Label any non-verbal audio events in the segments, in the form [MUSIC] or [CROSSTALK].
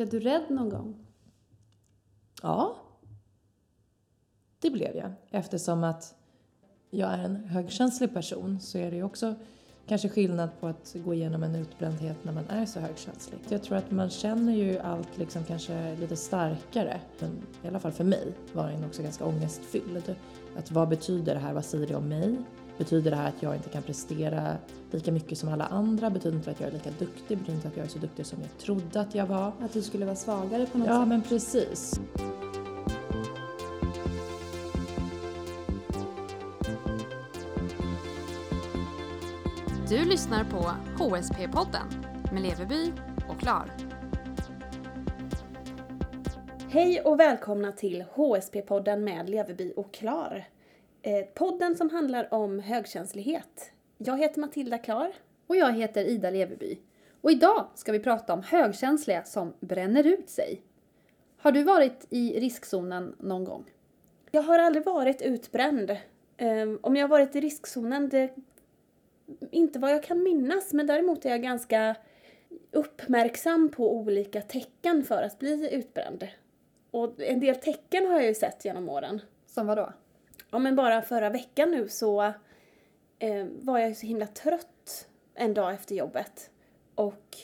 Blev du rädd någon gång? Ja, det blev jag. Eftersom att jag är en högkänslig person så är det ju också kanske skillnad på att gå igenom en utbrändhet när man är så högkänslig. Jag tror att man känner ju allt liksom kanske lite starkare. Men i alla fall för mig var den också ganska ångestfylld. Att vad betyder det här? Vad säger det om mig? Betyder det här att jag inte kan prestera lika mycket som alla andra? Betyder inte att jag är lika duktig? Betyder inte att jag är så duktig som jag trodde att jag var? Att du skulle vara svagare på något Ja, sätt? men precis. Du lyssnar på HSP-podden med Leveby och Klar. Hej och välkomna till HSP-podden med Leveby och Klar. Eh, podden som handlar om högkänslighet. Jag heter Matilda Klar. Och jag heter Ida Leveby. Och idag ska vi prata om högkänsliga som bränner ut sig. Har du varit i riskzonen någon gång? Jag har aldrig varit utbränd. Eh, om jag har varit i riskzonen, det inte vad jag kan minnas, men däremot är jag ganska uppmärksam på olika tecken för att bli utbränd. Och en del tecken har jag ju sett genom åren. Som vad då? Ja men bara förra veckan nu så eh, var jag ju så himla trött en dag efter jobbet. Och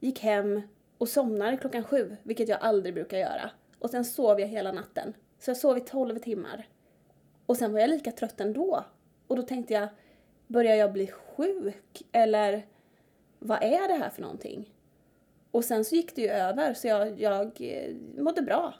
gick hem och somnade klockan sju, vilket jag aldrig brukar göra. Och sen sov jag hela natten. Så jag sov i tolv timmar. Och sen var jag lika trött ändå. Och då tänkte jag, börjar jag bli sjuk? Eller vad är det här för någonting? Och sen så gick det ju över så jag, jag eh, mådde bra.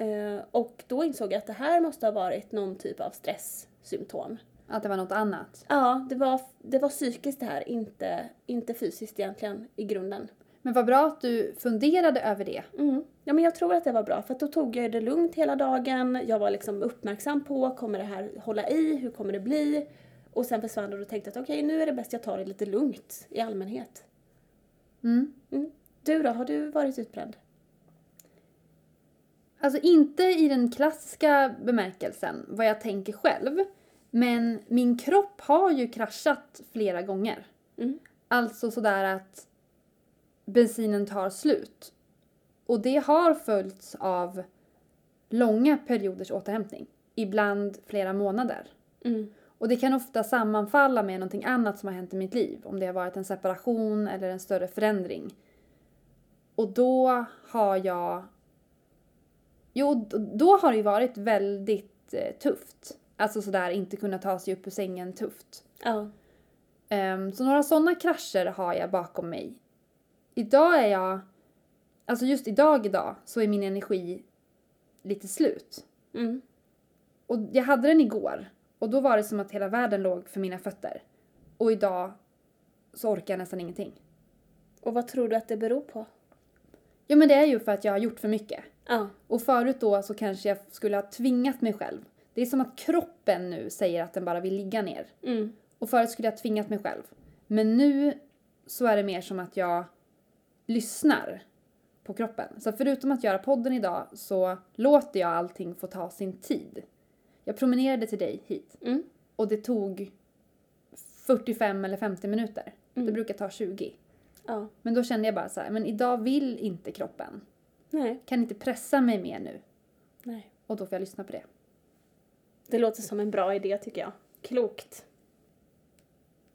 Eh, och då insåg jag att det här måste ha varit någon typ av stresssymptom. Att det var något annat? Ja, det var, det var psykiskt det här, inte, inte fysiskt egentligen i grunden. Men vad bra att du funderade över det. Mm. Ja, men jag tror att det var bra för då tog jag det lugnt hela dagen. Jag var liksom uppmärksam på, kommer det här hålla i? Hur kommer det bli? Och sen försvann det och då tänkte att okej, nu är det bäst jag tar det lite lugnt i allmänhet. Mm. Du då, har du varit utbränd? Alltså inte i den klassiska bemärkelsen, vad jag tänker själv. Men min kropp har ju kraschat flera gånger. Mm. Alltså sådär att bensinen tar slut. Och det har följts av långa perioders återhämtning. Ibland flera månader. Mm. Och det kan ofta sammanfalla med någonting annat som har hänt i mitt liv. Om det har varit en separation eller en större förändring. Och då har jag... Jo, då har det ju varit väldigt eh, tufft. Alltså sådär inte kunna ta sig upp ur sängen tufft. Ja. Ehm, så några sådana krascher har jag bakom mig. Idag är jag... Alltså just idag idag så är min energi lite slut. Mm. Och jag hade den igår. Och då var det som att hela världen låg för mina fötter. Och idag så orkar jag nästan ingenting. Och vad tror du att det beror på? Ja men det är ju för att jag har gjort för mycket. Ja. Och förut då så kanske jag skulle ha tvingat mig själv. Det är som att kroppen nu säger att den bara vill ligga ner. Mm. Och förut skulle jag ha tvingat mig själv. Men nu så är det mer som att jag lyssnar på kroppen. Så förutom att göra podden idag så låter jag allting få ta sin tid. Jag promenerade till dig hit Mm. och det tog 45 eller 50 minuter. Det Mm. brukar ta 20. Ja. Men då kände jag bara så här, men idag vill inte kroppen. Nej. Kan inte pressa mig mer nu. Nej. Och då får jag lyssna på det. Det låter som en bra idé tycker jag. Klokt.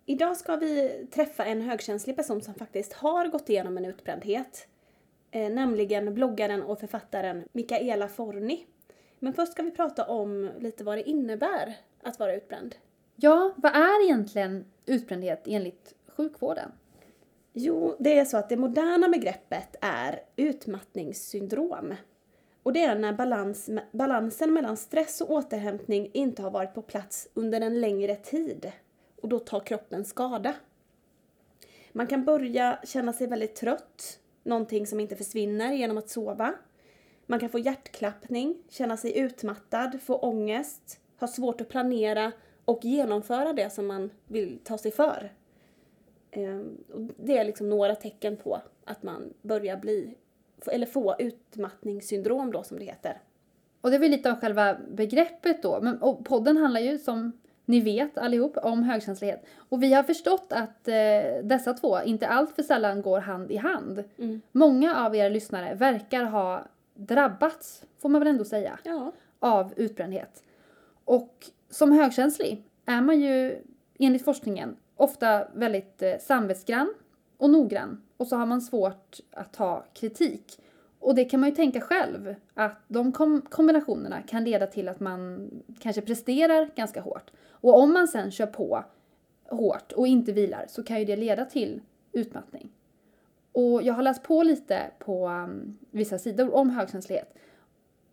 Idag ska vi träffa en högkänslig person som faktiskt har gått igenom en utbrändhet. Eh, nämligen bloggaren och författaren Mikaela Forni. Men först ska vi prata om lite vad det innebär att vara utbränd. Ja, vad är egentligen utbrändhet enligt sjukvården? Jo, det är så att det moderna begreppet är utmattningssyndrom. Och det är när balans, balansen mellan stress och återhämtning inte har varit på plats under en längre tid. Och då tar kroppen skada. Man kan börja känna sig väldigt trött, någonting som inte försvinner genom att sova. Man kan få hjärtklappning, känna sig utmattad, få ångest, ha svårt att planera och genomföra det som man vill ta sig för. Ehm, det är liksom några tecken på att man börjar bli, eller få utmattningssyndrom då som det heter. Och det är väl lite av själva begreppet då. Men, och podden handlar ju som Ni vet allihop om högkänslighet. Och vi har förstått att eh, dessa två inte allt för sällan går hand i hand. Mm. Många av er lyssnare verkar ha drabbats, får man väl ändå säga, Ja. av utbrändhet. Och som högkänslig är man ju enligt forskningen ofta väldigt eh, samvetsgrann och noggrann och så har man svårt att ta kritik. Och det kan man ju tänka själv att de kom- kombinationerna kan leda till att man kanske presterar ganska hårt. Och om man sen kör på hårt och inte vilar så kan ju det leda till utmattning. Och jag har läst på lite på um, vissa sidor om högkänslighet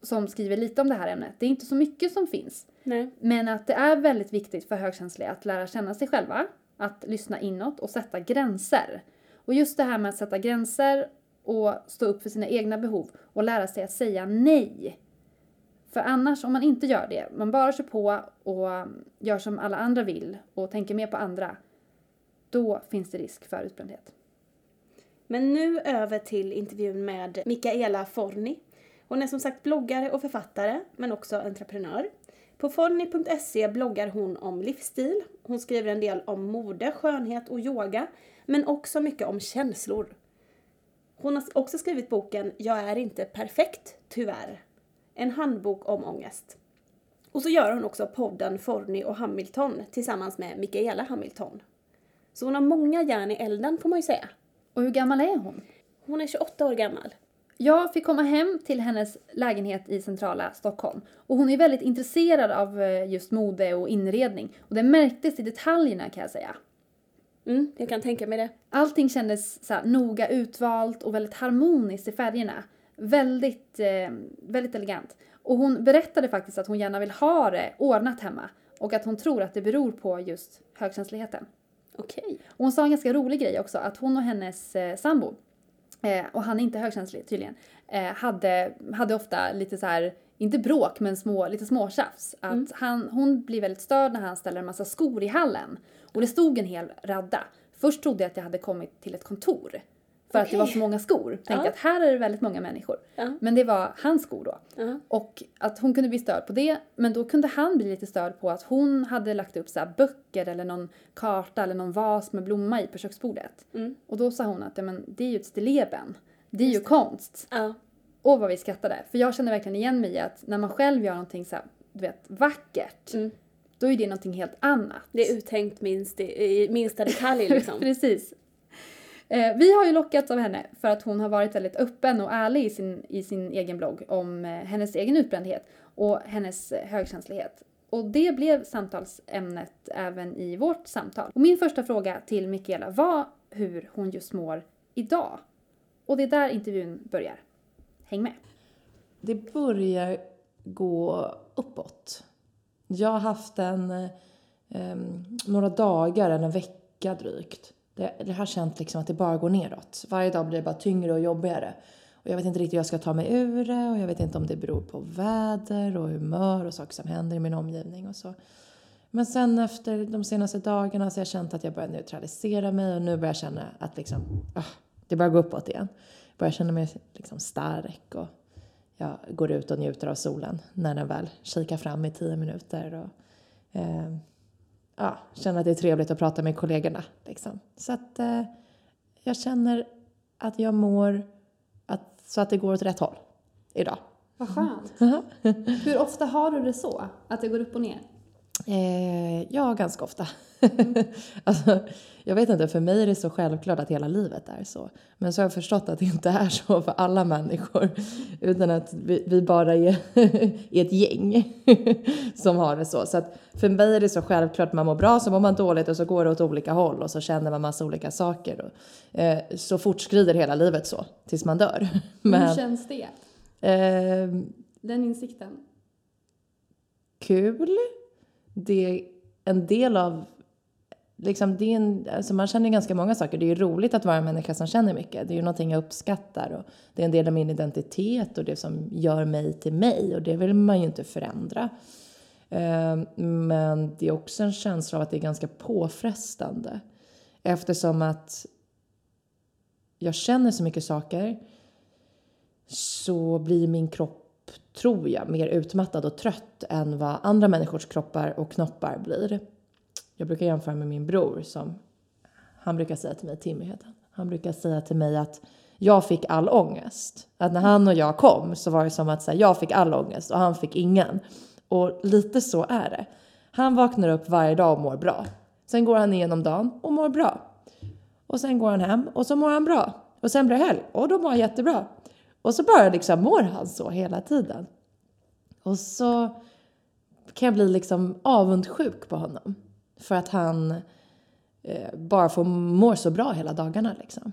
som skriver lite om det här ämnet. Det är inte så mycket som finns. Nej. Men att det är väldigt viktigt för högkänsliga att lära känna sig själva, att lyssna inåt och sätta gränser. Och just det här med att sätta gränser och stå upp för sina egna behov och lära sig att säga nej. För annars, om man inte gör det, man bara kör på och gör som alla andra vill och tänker mer på andra, då finns det risk för utbrändhet. Men nu över till intervjun med Mikaela Forni. Hon är som sagt bloggare och författare, men också entreprenör. På forni.se bloggar hon om livsstil. Hon skriver en del om mode, skönhet och yoga, men också mycket om känslor. Hon har också skrivit boken Jag är inte perfekt, tyvärr. En handbok om ångest. Och så gör hon också podden Forni och Hamilton tillsammans med Mikaela Hamilton. Så hon har många järn i elden får man ju säga. Och hur gammal är hon? Hon är 28 år gammal. Jag fick komma hem till hennes lägenhet i centrala Stockholm och hon är väldigt intresserad av eh, just mode och inredning och det märktes i detaljerna kan jag säga. Mm, jag kan tänka mig det. Allting kändes så här, noga utvalt och väldigt harmoniskt i färgerna. Väldigt, eh, väldigt elegant. Och hon berättade faktiskt att hon gärna vill ha det ordnat hemma och att hon tror att det beror på just högkänsligheten. Okej. Och hon sa en ganska rolig grej också, att hon och hennes eh, sambo, eh, och han är inte högkänslig tydligen, eh, hade, hade ofta lite så här, inte bråk, men små, lite småtjafs. Att han, hon blir väldigt störd när han ställer en massa skor i hallen. Och det stod en hel radda. Först trodde jag att jag hade kommit till ett kontor. För att det var så många skor. Tänkte att här är det väldigt många människor. Men det var hans skor då. Och att hon kunde bli störd på det, men då kunde han bli lite störd på att hon hade lagt upp så böcker eller någon karta eller någon vas med blomma i på köksbordet. Mm. Och då sa hon att ja, men, det är ju ett stilleben. Det är ju konst. Ja. Och vad vi skrattade. För jag känner verkligen igen mig i att när man själv gör någonting så här, du vet, vackert, Mm. då är det någonting helt annat. Det är uttänkt minst i, i minsta detalj liksom. [LAUGHS] Precis. Eh, vi har ju lockats av henne för att hon har varit väldigt öppen och ärlig i sin, i sin egen blogg om eh, hennes egen utbrändhet och hennes eh, högkänslighet. Och det blev samtalsämnet även i vårt samtal. Och min första fråga till Mikaela var hur hon just mår idag. Och det är där intervjun börjar. Häng med! Det börjar gå uppåt. Jag har haft en, eh, några dagar, eller en vecka drygt. Det, det har känt liksom att det bara går neråt. Varje dag blir det bara tyngre och jobbigare. Och jag vet inte riktigt hur jag ska ta mig ur det och jag vet inte om det beror på väder och humör och saker som händer i min omgivning och så. Men sen efter de senaste dagarna så har jag känt att jag börjar neutralisera mig och nu börjar jag känna att liksom, oh, det börjar gå uppåt igen. Jag börjar känna mig liksom stark och jag går ut och njuter av solen när den väl kikar fram i tio minuter. Och, eh, ja, känner att det är trevligt att prata med kollegorna. Liksom. Så att eh, jag känner att jag mår att, så att det går åt rätt håll idag. Vad skönt! [LAUGHS] Hur ofta har du det så? Att det går upp och ner? Eh, ja, ganska ofta. [LAUGHS] alltså, jag vet inte, för mig är det så självklart att hela livet är så. Men så har jag förstått att det inte är så för alla människor. Utan att vi, vi bara är, [LAUGHS] är ett gäng [LAUGHS] som har det så. Så att för mig är det så självklart att man mår bra så mår man dåligt och så går det åt olika håll och så känner man massa olika saker. Och, eh, så fortskrider hela livet så tills man dör. Hur Men, känns det? eh, Den insikten? kul. Det är en del av... Liksom det är en, alltså man känner ganska många saker. Det är ju roligt att vara en människa som känner mycket. Det är ju någonting jag uppskattar. Och det är en del av min identitet och det som gör mig till mig. Och det vill man ju inte förändra. Ehm, men det är också en känsla av att det är ganska påfrestande. Eftersom att jag känner så mycket saker så blir min kropp tror jag, mer utmattad och trött än vad andra människors kroppar och knoppar blir. Jag brukar jämföra med min bror som, han brukar säga till mig, Timmy heter han, han brukar säga till mig att jag fick all ångest. Att när han och jag kom så var det som att här, jag fick all ångest och han fick ingen. Och lite så är det. Han vaknar upp varje dag och mår bra. Sen går han igenom dagen och mår bra. Och sen går han hem och så mår han bra. Och sen blir det helg och då mår han jättebra. Och så bara liksom mår han så hela tiden. Och så kan jag bli liksom avundsjuk på honom. För att han eh, bara får må så bra hela dagarna liksom.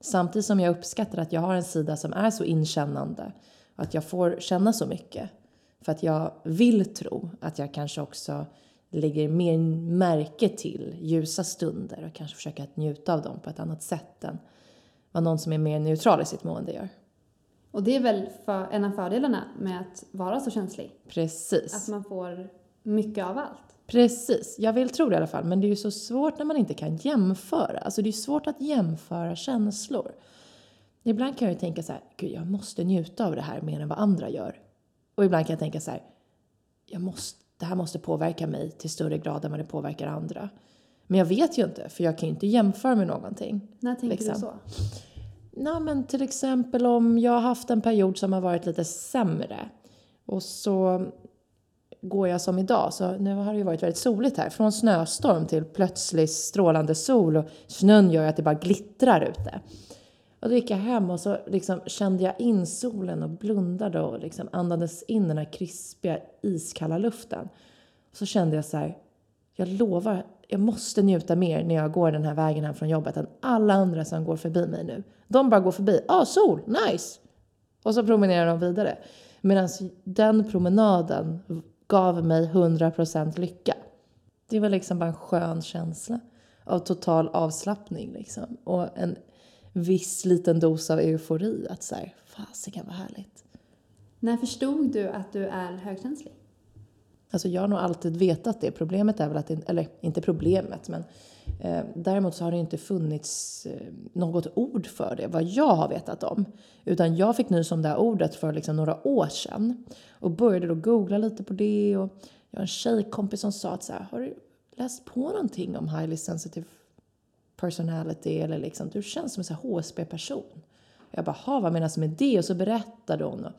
Samtidigt som jag uppskattar att jag har en sida som är så inkännande. Att jag får känna så mycket. För att jag vill tro att jag kanske också lägger mer märke till ljusa stunder och kanske försöker att njuta av dem på ett annat sätt än vad någon som är mer neutral i sitt mående gör. Och det är väl för, en av fördelarna med att vara så känslig? Precis. Att man får mycket av allt? Precis, jag vill tro det i alla fall. Men det är ju så svårt när man inte kan jämföra. Alltså det är svårt att jämföra känslor. Ibland kan jag ju tänka så här, gud jag måste njuta av det här mer än vad andra gör. Och ibland kan jag tänka så här, jag måste, det här måste påverka mig till större grad än vad det påverkar andra. Men jag vet ju inte, för jag kan ju inte jämföra med någonting. När tänker liksom. du så? Ja, men till exempel om jag har haft en period som har varit lite sämre och så går jag som idag, så nu har det ju varit väldigt soligt här, från snöstorm till plötslig strålande sol och snön gör att det bara glittrar ute. Och då gick jag hem och så liksom kände jag in solen och blundade och liksom andades in den här krispiga iskalla luften. Och så kände jag så här, jag lovar, jag måste njuta mer när jag går den här vägen hem från jobbet än alla andra som går förbi mig nu. De bara går förbi, ah sol, nice! Och så promenerar de vidare. Medan den promenaden gav mig 100% lycka. Det var liksom bara en skön känsla av total avslappning liksom. Och en viss liten dos av eufori att så fasiken vad härligt. När förstod du att du är högkänslig? Alltså jag har nog alltid vetat det. Problemet är väl att, eller inte problemet, men Eh, däremot så har det inte funnits eh, något ord för det, vad jag har vetat om. Utan jag fick nys om det här ordet för liksom några år sedan och började då googla lite på det och jag har en tjejkompis som sa att så här, har du läst på någonting om highly sensitive personality eller liksom, du känns som en HSB-person. Jag bara, vad menas med det? Och så berättade hon. Och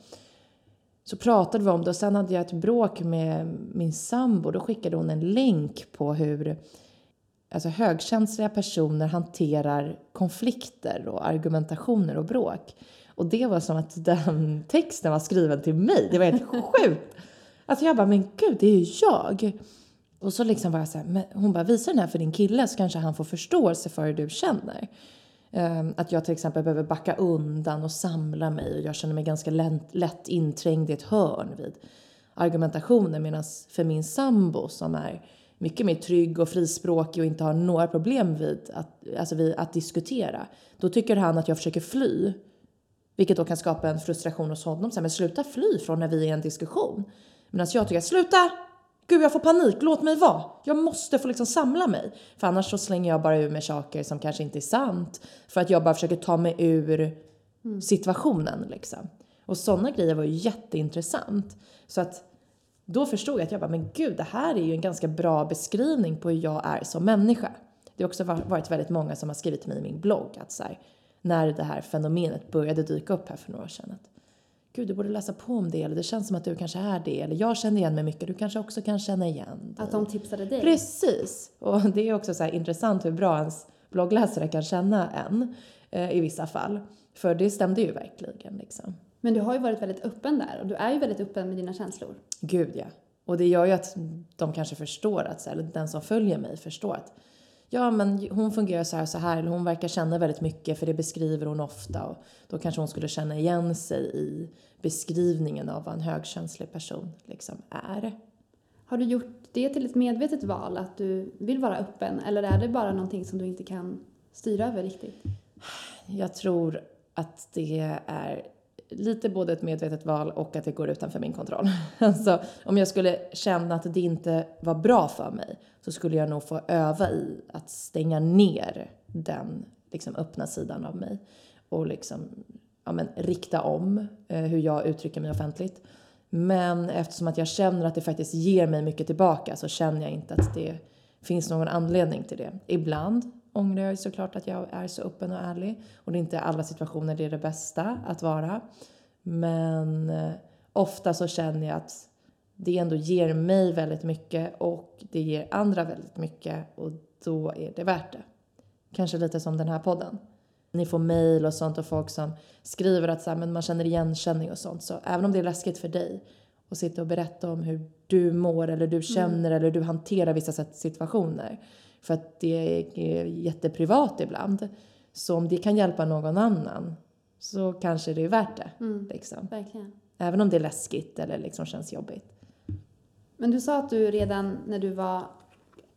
så pratade vi om det och sen hade jag ett bråk med min sambo. Då skickade hon en länk på hur alltså högkänsliga personer hanterar konflikter och argumentationer och bråk. Och det var som att den [LAUGHS] texten var skriven till mig. Det var helt sjukt. Alltså jag bara, men gud, det är ju jag. Och så liksom var jag så här, hon bara, visa den här för din kille så kanske han får förståelse för hur du känner. Ehm, att jag till exempel behöver backa undan och samla mig och jag känner mig ganska lätt, lätt inträngd i ett hörn vid argumentationen medan för min sambo som är mycket mer trygg och frispråkig och inte har några problem vid att, alltså vid att diskutera. Då tycker han att jag försöker fly. Vilket då kan skapa en frustration hos honom. Så här, men sluta fly från när vi är i en diskussion. Medan jag tycker sluta! Gud, jag får panik. Låt mig vara. Jag måste få liksom samla mig. För annars så slänger jag bara ur mig saker som kanske inte är sant. För att jag bara försöker ta mig ur mm. situationen liksom. Och sådana grejer var ju jätteintressant. Så att då förstod jag att jag bara, men gud, det här är ju en ganska bra beskrivning på hur jag är som människa. Det har också varit väldigt många som har skrivit till mig i min blogg att så här, när det här fenomenet började dyka upp här för några år sedan. Att, Gud, du borde läsa på om det, eller det känns som att du kanske är det, eller jag känner igen mig mycket, du kanske också kan känna igen dig. Att de tipsade dig? Precis! Och det är också så intressant hur bra ens bloggläsare kan känna en eh, i vissa fall. För det stämde ju verkligen liksom. Men du har ju varit väldigt öppen där och du är ju väldigt öppen med dina känslor. Gud ja. Och det gör ju att de kanske förstår att, eller den som följer mig förstår att ja men hon fungerar så här och så här, eller hon verkar känna väldigt mycket för det beskriver hon ofta och då kanske hon skulle känna igen sig i beskrivningen av vad en högkänslig person liksom är. Har du gjort det till ett medvetet val, att du vill vara öppen, eller är det bara någonting som du inte kan styra över riktigt? Jag tror att det är lite både ett medvetet val och att det går utanför min kontroll. [LAUGHS] Alltså, om jag skulle känna att det inte var bra för mig så skulle jag nog få öva i att stänga ner den liksom, öppna sidan av mig och liksom ja, men, rikta om eh, hur jag uttrycker mig offentligt. Men eftersom att jag känner att det faktiskt ger mig mycket tillbaka så känner jag inte att det finns någon anledning till det. Ibland ångrar jag såklart att jag är så öppen och ärlig och det är inte i alla situationer det är det bästa att vara. Men eh, ofta så känner jag att det ändå ger mig väldigt mycket och det ger andra väldigt mycket och då är det värt det. Kanske lite som den här podden. Ni får mejl och sånt och folk som skriver att så här, men man känner igenkänning och sånt. Så även om det är läskigt för dig att sitta och berätta om hur du mår eller du känner eller du hanterar vissa situationer. För att det är jätteprivat ibland. Så om det kan hjälpa någon annan så kanske det är värt det. Mm. Liksom. Verkligen. Även om det är läskigt eller liksom känns jobbigt. Men du sa att du redan när du var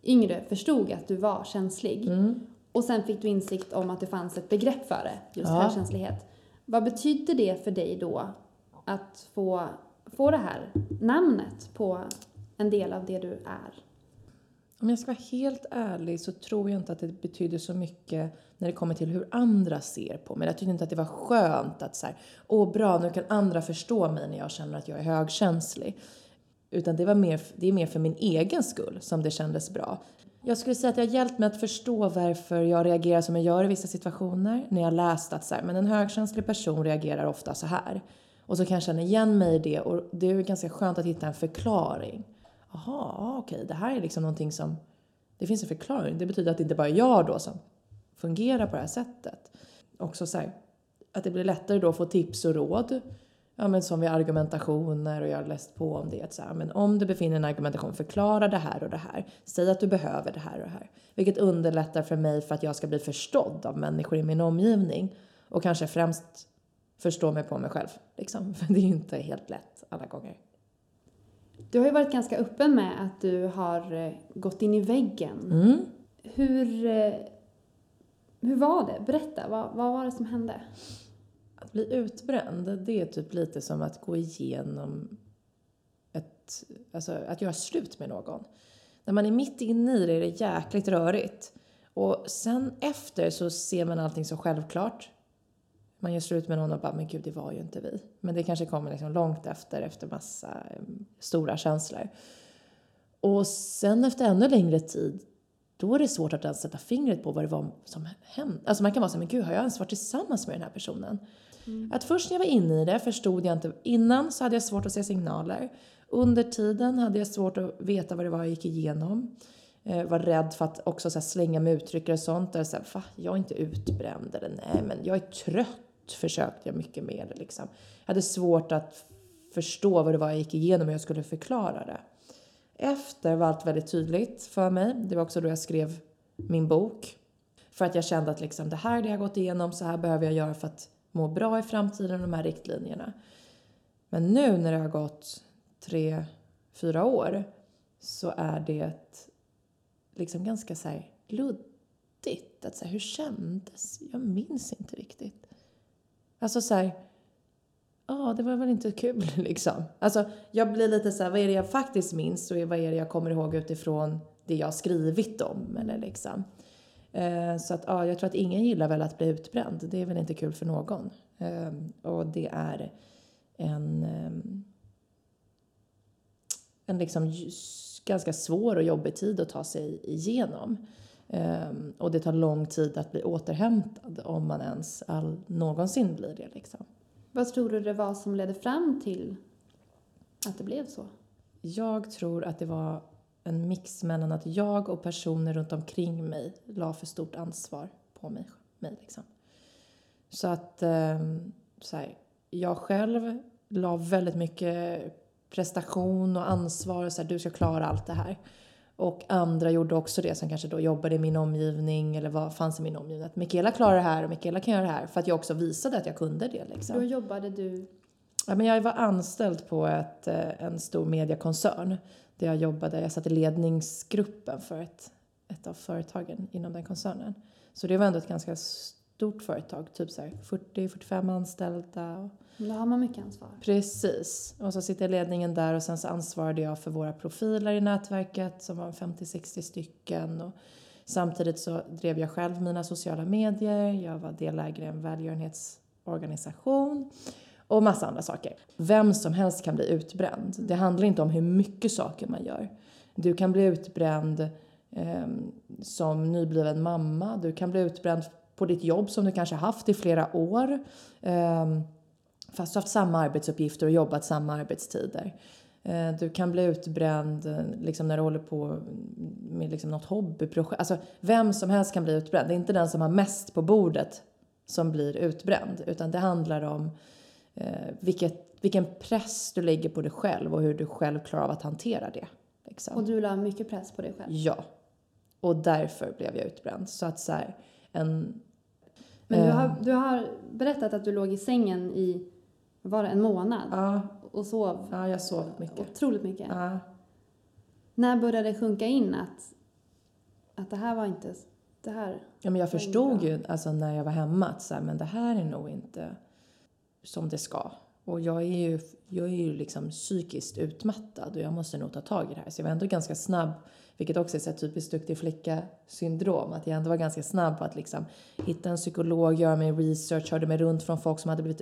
yngre förstod att du var känslig. Mm. Och sen fick du insikt om att det fanns ett begrepp för det, just Ja. högkänslighet. Vad betydde det för dig då att få, få det här namnet på en del av det du är? Om jag ska vara helt ärlig så tror jag inte att det betyder så mycket när det kommer till hur andra ser på mig. Jag tyckte inte att det var skönt att så här, åh bra, nu kan andra förstå mig när jag känner att jag är högkänslig. Utan det, var mer, det är mer för min egen skull som det kändes bra. Jag skulle säga att det har hjälpt mig att förstå varför jag reagerar som jag gör i vissa situationer. När jag läst att så här, men en högkänslig person reagerar ofta så här. Och så kan jag känna igen mig i det och det är ganska skönt att hitta en förklaring. Jaha, ah, okej, det här är liksom någonting som... Det finns en förklaring. Det betyder att det inte bara är jag då som fungerar på det här sättet. Också så här, att det blir lättare då att få tips och råd. Ja, men som vid argumentationer och jag har läst på om det. Att så här, men om du befinner dig i en argumentation, förklara det här och det här. Säg att du behöver det här och det här. Vilket underlättar för mig för att jag ska bli förstådd av människor i min omgivning. Och kanske främst förstå mig på mig själv. Liksom. [LAUGHS] För det är ju inte helt lätt alla gånger. Du har ju varit ganska öppen med att du har eh, gått in i väggen. Mm. Hur, eh, hur var det? Berätta, vad, vad var det som hände? Att bli utbränd, det är typ lite som att gå igenom ett, alltså att göra slut med någon. När man är mitt inne i det är det jäkligt rörigt. Och sen efter så ser man allting så självklart. Man gör slut med någon och bara, men gud det var ju inte vi. Men det kanske kommer liksom långt efter, efter massa um, stora känslor. Och sen efter ännu längre tid, då är det svårt att ens sätta fingret på vad det var som hände. Alltså man kan vara så men gud har jag ens varit tillsammans med den här personen? Att först när jag var inne i det förstod jag inte, innan så hade jag svårt att se signaler. Under tiden hade jag svårt att veta vad det var jag gick igenom. Eh, var rädd för att också slänga med uttryck och sånt. Där så här, Va, jag är inte utbränd eller nej men jag är trött försökte jag mycket mer liksom. Jag hade svårt att förstå vad det var jag gick igenom och hur jag skulle förklara det. Efter var allt väldigt tydligt för mig. Det var också då jag skrev min bok. För att jag kände att liksom, det här är det jag gått igenom, så här behöver jag göra för att må bra i framtiden, de här riktlinjerna. Men nu när det har gått tre, fyra år så är det liksom ganska så här luddigt. Att så här, hur kändes? Jag minns inte riktigt. Alltså så här, ja, det var väl inte kul [LAUGHS] liksom. Alltså jag blir lite så här, vad är det jag faktiskt minns och vad är det jag kommer ihåg utifrån det jag skrivit om eller liksom. Eh, så att ja, jag tror att ingen gillar väl att bli utbränd. Det är väl inte kul för någon. Eh, och det är en, eh, en liksom ganska svår och jobbig tid att ta sig igenom. Eh, och det tar lång tid att bli återhämtad om man ens all, någonsin blir det. Liksom. Vad tror du det var som ledde fram till att det blev så? Jag tror att det var en mix mellan att jag och personer runt omkring mig la för stort ansvar på mig. mig liksom. Så att ehm, så här, jag själv la väldigt mycket prestation och ansvar. Så här, du ska klara allt det här. Och andra gjorde också det som kanske då jobbade i min omgivning eller vad fanns i min omgivning. Att Mikaela klarar det här och Mikaela kan göra det här. För att jag också visade att jag kunde det. Liksom. Då jobbade du... Ja, men jag var anställd på ett, eh, en stor mediekoncern där jag jobbade. Jag satt i ledningsgruppen för ett, ett av företagen inom den koncernen. Så det var ändå ett ganska stort företag, typ så här 40-45 anställda. Då har man mycket ansvar. Precis. Och så sitter jag i ledningen där och sen så ansvarade jag för våra profiler i nätverket som var 50-60 stycken. Och samtidigt så drev jag själv mina sociala medier. Jag var delägare i en välgörenhetsorganisation och massa andra saker. Vem som helst kan bli utbränd. Det handlar inte om hur mycket saker man gör. Du kan bli utbränd eh, som nybliven mamma. Du kan bli utbränd på ditt jobb som du kanske haft i flera år. Eh, fast du har haft samma arbetsuppgifter och jobbat samma arbetstider. Eh, du kan bli utbränd eh, liksom när du håller på med liksom något hobbyprojekt. Alltså, vem som helst kan bli utbränd. Det är inte den som har mest på bordet som blir utbränd. Utan det handlar om eh, vilket, vilken press du lägger på dig själv och hur du själv klarar av att hantera det. Liksom. Och du la mycket press på dig själv? Ja. Och därför blev jag utbränd. Så att så här, en... Men du eh, har, du har berättat att du låg i sängen i, var det, en månad? Ja, Och sov ja, jag sov mycket. otroligt mycket. Ja. När började det sjunka in att, att det här var inte... Det här... Ja, men jag förstod ju alltså, när jag var hemma att så här, men det här är nog inte som det ska. Och jag är ju, jag är ju liksom psykiskt utmattad och jag måste nog ta tag i det här. Så jag var ändå ganska snabb, vilket också är så typiskt duktig flicka-syndrom, att jag ändå var ganska snabb på att liksom hitta en psykolog, göra min research, hörde mig runt från folk som hade blivit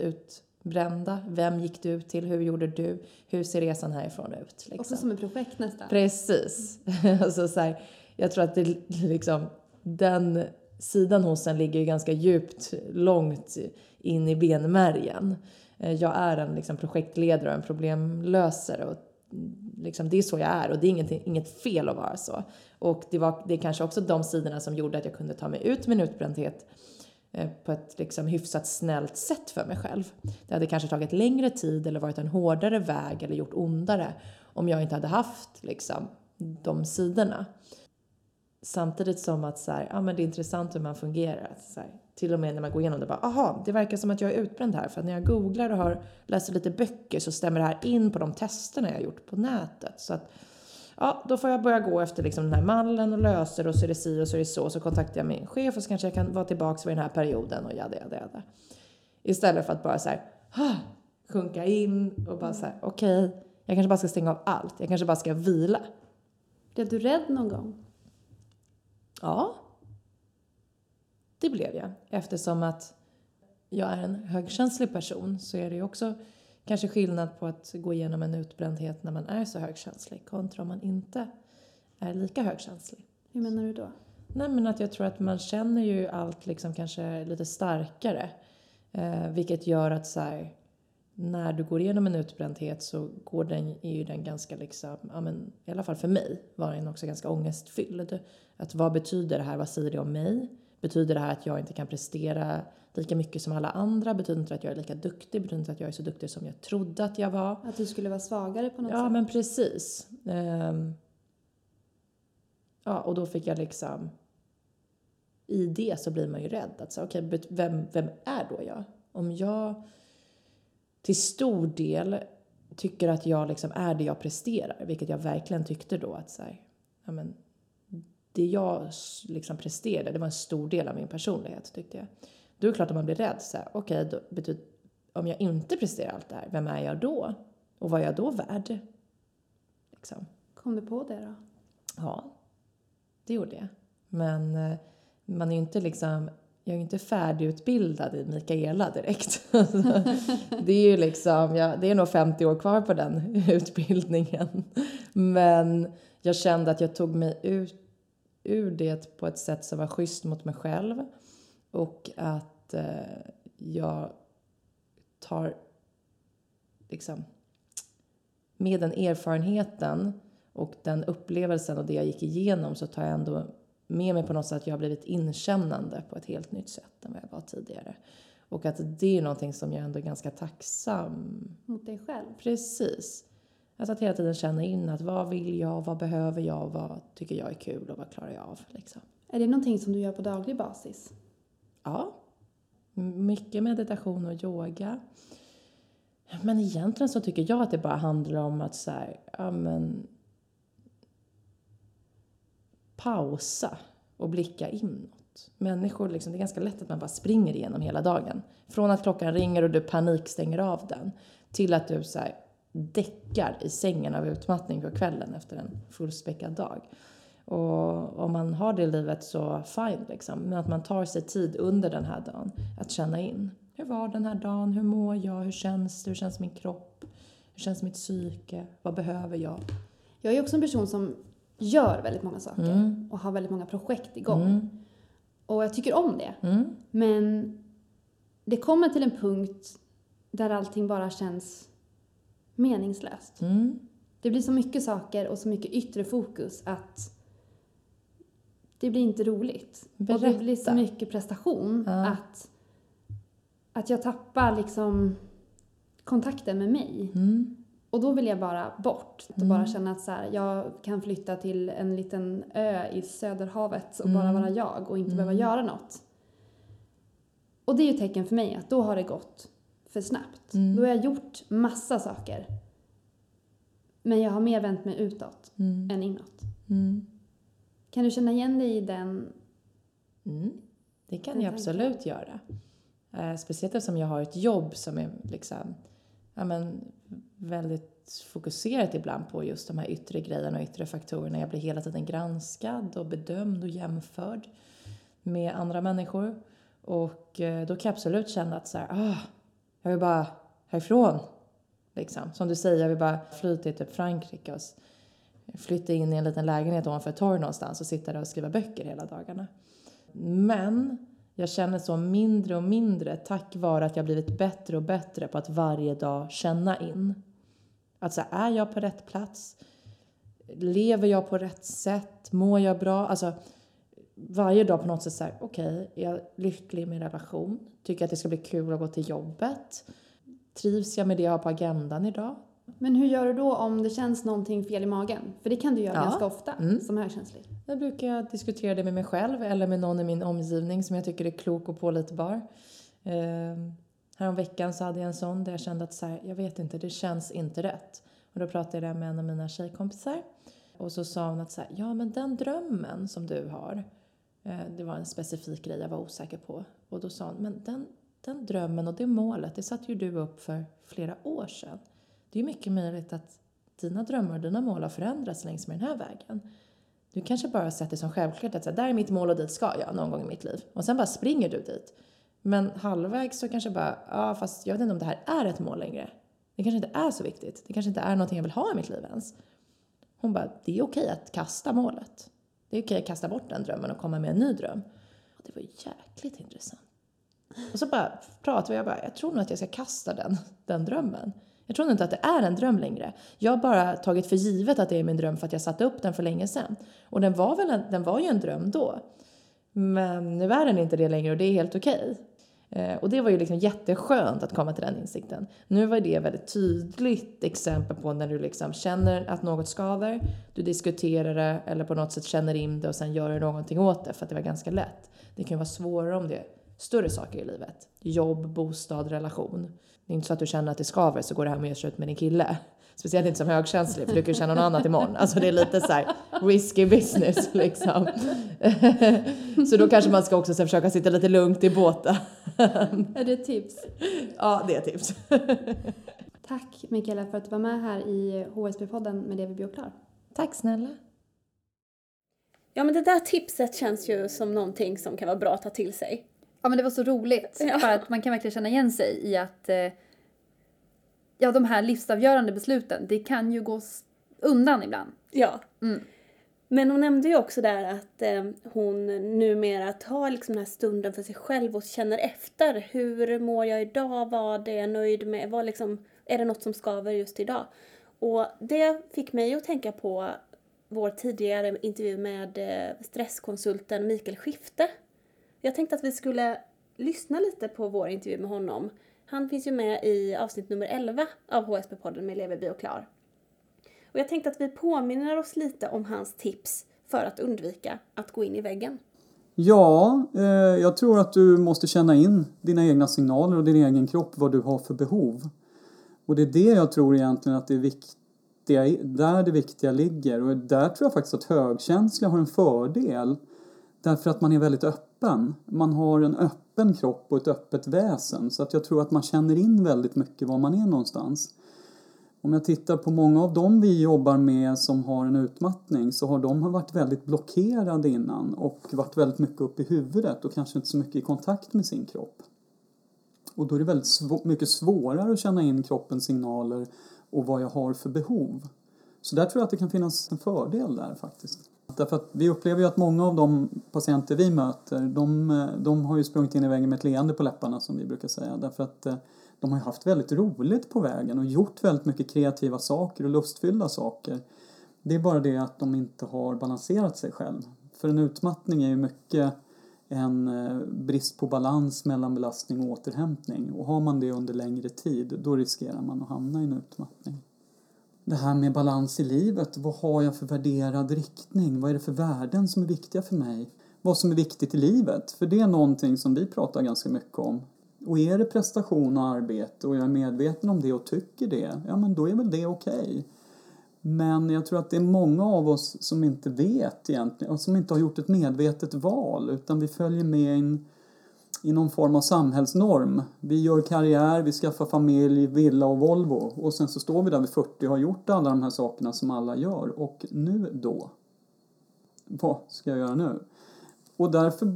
utbrända. Vem gick du till? Hur gjorde du? Hur ser resan härifrån ut? Liksom. Också som ett projekt nästan. Precis. [LAUGHS] alltså så här, jag tror att det liksom, den sidan hos en ligger ganska djupt, långt in i benmärgen. Eh, Jag är en liksom, projektledare och en problemlösare. Och liksom, det är så jag är och det är inget, inget fel att vara så. Och det, var, det är kanske också de sidorna som gjorde att jag kunde ta mig ut min utbrändhet Eh, på ett liksom hyfsat snällt sätt för mig själv. Det hade kanske tagit längre tid eller varit en hårdare väg eller gjort ondare om jag inte hade haft liksom, de sidorna. Samtidigt som att så här, ja, men det är intressant hur man fungerar. Så här, till och med när man går igenom det bara, aha, det verkar som att jag är utbränd här. För att när jag googlar och har läst lite böcker så stämmer det här in på de testerna jag har gjort på nätet. Så att, ja, då får jag börja gå efter liksom den här mallen och löser och så är det si och så är det så. Så kontaktar jag min chef och så kanske jag kan vara tillbaka vid den här perioden och jada, jada, jada. Istället för att bara så här, ah, sjunka in och bara så här, okej, jag kanske bara ska stänga av allt. Jag kanske bara ska vila. Blev du rädd någon gång? Ja, det blev jag. Eftersom att jag är en högkänslig person så är det ju också kanske skillnad på att gå igenom en utbrändhet när man är så högkänslig kontra om man inte är lika högkänslig. Hur menar du då? Nej men att jag tror att man känner ju allt liksom kanske lite starkare. Eh, vilket gör att så här, när du går igenom en utbrändhet så går den, är ju den ganska liksom, ja men i alla fall för mig var den också ganska ångestfylld. Att vad betyder det här? Vad säger det om mig? Betyder det här att jag inte kan prestera lika mycket som alla andra? Betyder inte det att jag är lika duktig? Betyder inte att jag är så duktig som jag trodde att jag var? Att du skulle vara svagare på något Ja, sätt? men precis. Ehm, ja, och då fick jag liksom... I det så blir man ju rädd. Att säga, bet- vem, vem är då jag? Om jag till stor del tycker att jag liksom är det jag presterar, vilket jag verkligen tyckte då att så här, ja, men, det jag liksom presterade, det var en stor del av min personlighet tyckte jag. Då är det klart att man blir rädd. Så här, okej, då betyder, om jag inte presterar allt det här, vem är jag då? Och vad är jag då värd? Liksom. Kom du på det då? Ja, det gjorde jag. Men eh, man är ju inte liksom, jag är ju inte färdigutbildad i Mikaela direkt. [LAUGHS] det är ju liksom, ja, det är nog 50 år kvar på den [LAUGHS] utbildningen. Men jag kände att jag tog mig ut ur det på ett sätt som var schysst mot mig själv. Och att eh, jag tar liksom med den erfarenheten och den upplevelsen och det jag gick igenom så tar jag ändå med mig på något sätt att jag har blivit inkännande på ett helt nytt sätt än vad jag var tidigare. Och att det är någonting som jag ändå är ganska tacksam Mot dig själv? Precis. Alltså att hela tiden känna in att vad vill jag, vad behöver jag, vad tycker jag är kul och vad klarar jag av. Liksom. Är det någonting som du gör på daglig basis? Ja, mycket meditation och yoga. Men egentligen så tycker jag att det bara handlar om att så här, ja men pausa och blicka inåt. Människor, liksom, det är ganska lätt att man bara springer igenom hela dagen. Från att klockan ringer och du panikstänger av den till att du så här, däckar i sängen av utmattning på kvällen efter en fullspäckad dag. Och om man har det livet så fine liksom. Men att man tar sig tid under den här dagen att känna in. hur var den här dagen? Hur mår jag? Hur känns det? Hur känns min kropp? Hur känns mitt psyke? Vad behöver jag? Jag är också en person som gör väldigt många saker Mm. och har väldigt många projekt igång. Mm. Och jag tycker om det. Mm. Men det kommer till en punkt där allting bara känns meningslöst. Mm. Det blir så mycket saker och så mycket yttre fokus att det blir inte roligt. Och det blir så Berätta. mycket prestation Ja. att, att jag tappar liksom kontakten med mig. Mm. Och då vill jag bara bort. Och Mm. bara känna att så här, jag kan flytta till en liten ö i Söderhavet och Mm. bara vara jag och inte Mm. behöva göra något. Och det är ju tecken för mig att då har det gått för snabbt. Mm. Då har jag gjort massa saker. Men jag har mer vänt mig utåt Mm. än inåt. Mm. Kan du känna igen dig i den? Mm. Det kan Den jag tanken. absolut göra. Eh, speciellt eftersom jag har ett jobb som är liksom, ja, men, väldigt fokuserat ibland på just de här yttre grejerna och yttre faktorerna. Jag blir hela tiden granskad och bedömd och jämförd med andra människor. Och eh, då kan jag absolut känna att så här, ah, jag vill bara härifrån. Liksom. Som du säger, jag vill bara fly till typ Frankrike och flytta in i en liten lägenhet ovanför ett torg någonstans och sitta där och skriva böcker hela dagarna. Men jag känner så mindre och mindre tack vare att jag blivit bättre och bättre på att varje dag känna in. Att så här, är jag på rätt plats? Lever jag på rätt sätt? Mår jag bra? Alltså varje dag på något sätt så här, okej, är jag lycklig i min relation? Tycker att det ska bli kul att gå till jobbet? Trivs jag med det jag har på agendan idag? Men hur gör du då om det känns någonting fel i magen? För det kan du göra Ja. ganska ofta Mm. som högkänslig. Jag brukar diskutera det med mig själv eller med någon i min omgivning som jag tycker är klok och pålitbar. Eh, häromveckan så hade jag en sån där jag kände att så här, jag vet inte, det känns inte rätt. Och då pratade jag med en av mina tjejkompisar. Och så sa hon att så här, ja men den drömmen som du har, eh, det var en specifik grej jag var osäker på. Och då sa hon, men den, den drömmen och det målet, det satte ju du upp för flera år sedan. Det är ju mycket möjligt att dina drömmar och dina mål har förändrats längs med den här vägen. Du kanske bara har sett det som självklart att så här, där är mitt mål och dit ska jag någon gång i mitt liv. Och sen bara springer du dit. Men halvvägs så kanske bara, ja fast jag vet inte om det här är ett mål längre. Det kanske inte är så viktigt. Det kanske inte är någonting jag vill ha i mitt liv ens. Hon bara, det är okej att kasta målet. Det är okej att kasta bort den drömmen och komma med en ny dröm. Det var jäkligt intressant. Och så bara pratade vi, jag bara, jag tror nog att jag ska kasta den, den drömmen. Jag tror nog inte att det är en dröm längre. Jag har bara tagit för givet att det är min dröm för att jag satte upp den för länge sedan. Och den var väl en, den var ju en dröm då. Men nu är den inte det längre och det är helt okej. Okay. Eh, och det var ju liksom jätteskönt att komma till den insikten. Nu var det ett väldigt tydligt exempel på när du liksom känner att något skaver, du diskuterar det eller på något sätt känner in det och sen gör du någonting åt det för att det var ganska lätt. Det kan ju vara svårare om det är större saker i livet. Jobb, bostad, relation. Det är inte så att du känner att det skaver så går det här med att göra ut med din kille. Speciellt inte som högkänslig för du kan ju känna något annat imorgon. Alltså det är lite så här risky business [LAUGHS] liksom. Så då kanske man ska också så försöka sitta lite lugnt i båten. Är det ett tips? Ja, det är ett tips. Tack Mikaela för att du var med här i HSB-podden med Lever och klar. Tack snälla. Ja, men det där tipset känns ju som någonting som kan vara bra att ta till sig. Ja men det var så roligt. Ja. För att man kan verkligen känna igen sig i att eh, ja, de här livsavgörande besluten, det kan ju gå undan ibland. Ja. Mm. Men hon nämnde ju också där att eh, hon numera tar liksom den här stunden för sig själv och känner efter. Hur mår jag idag? Vad är jag nöjd med? Vad liksom, är det något som skaver just idag? Och det fick mig att tänka på vår tidigare intervju med eh, stresskonsulten Mikael Skifte. Jag tänkte att vi skulle lyssna lite på vår intervju med honom. Han finns ju med i avsnitt nummer 11 av HSB-podden med Leverby och Klar. Och jag tänkte att vi påminner oss lite om hans tips för att undvika att gå in i väggen. Ja, eh, jag tror att du måste känna in dina egna signaler och din egen kropp, vad du har för behov. Och det är det jag tror egentligen att det är viktiga, där det viktiga ligger. Och där tror jag faktiskt att högkänsliga har en fördel. Därför att man är väldigt öppen. Man har en öppen kropp och ett öppet väsen. Så att jag tror att man känner in väldigt mycket var man är någonstans. Om jag tittar på många av dem vi jobbar med som har en utmattning så har de varit väldigt blockerade innan och varit väldigt mycket upp i huvudet och kanske inte så mycket i kontakt med sin kropp. Och då är det väldigt svå- mycket svårare att känna in kroppens signaler och vad jag har för behov. Så där tror jag att det kan finnas en fördel där faktiskt. Därför att vi upplever ju att många av de patienter vi möter, de, de har ju sprungit in i väggen med ett leende på läpparna som vi brukar säga. Därför att eh, de har ju haft väldigt roligt på vägen och gjort väldigt mycket kreativa saker och lustfyllda saker. Det är bara det att de inte har balanserat sig själv. För en utmattning är ju mycket en eh, brist på balans mellan belastning och återhämtning. Och har man det under längre tid, då riskerar man att hamna i en utmattning. Det här med balans i livet, vad har jag för värderad riktning? Vad är det för värden som är viktiga för mig? Vad som är viktigt i livet? För det är någonting som vi pratar ganska mycket om. Och är det prestation och arbete och jag är medveten om det och tycker det, ja men då är väl det okej. Men jag tror att det är många av oss som inte vet egentligen och som inte har gjort ett medvetet val utan vi följer med in i någon form av samhällsnorm. Vi gör karriär, vi skaffar familj, villa och Volvo och sen så står vi där vid 40 och har gjort alla de här sakerna som alla gör och nu då? Vad ska jag göra nu? Och därför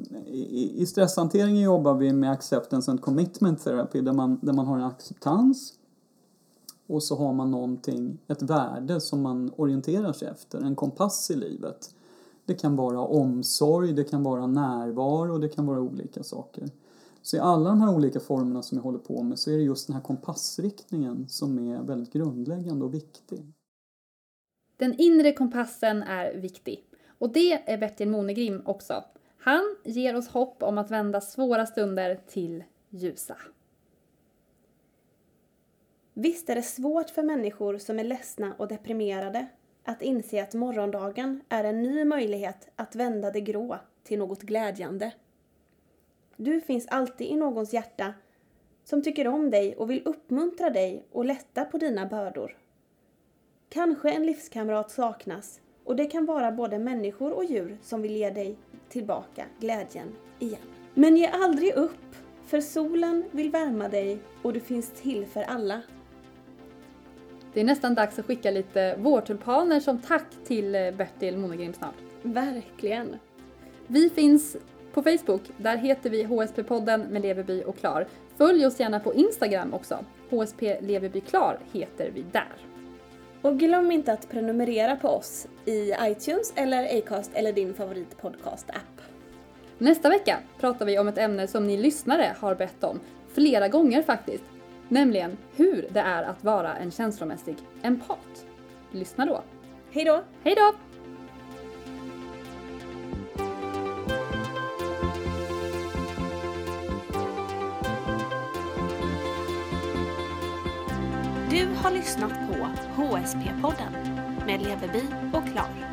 i stresshanteringen jobbar vi med acceptance and commitment therapy där man, där man har en acceptans och så har man någonting, ett värde som man orienterar sig efter, en kompass i livet. Det kan vara omsorg, det kan vara närvaro, det kan vara olika saker. Så i alla de här olika formerna som jag håller på med så är det just den här kompassriktningen som är väldigt grundläggande och viktig. Den inre kompassen är viktig. Och det är Bertil Monegrim också. Han ger oss hopp om att vända svåra stunder till ljusa. Visst är det svårt för människor som är ledsna och deprimerade att inse att morgondagen är en ny möjlighet att vända det grå till något glädjande. Du finns alltid i någons hjärta som tycker om dig och vill uppmuntra dig och lätta på dina bördor. Kanske en livskamrat saknas och det kan vara både människor och djur som vill ge dig tillbaka glädjen igen. Men ge aldrig upp, för solen vill värma dig och du finns till för alla. Det är nästan dags att skicka lite vårtulpaner som tack till eh, Bertil Monegrim snart. Verkligen. Vi finns på Facebook, där heter vi HSP-podden med Leverby och Klar. Följ oss gärna på Instagram också. HSP Leverby Klar heter vi där. Och glöm inte att prenumerera på oss i iTunes eller Acast eller din favoritpodcast-app. Nästa vecka pratar vi om ett ämne som ni lyssnare har bett om, flera gånger faktiskt. Nämligen hur det är att vara en känslomässig empat. Lyssna då. Hej då! Hej då! Du har lyssnat på HSP-podden med Leverby och Klar.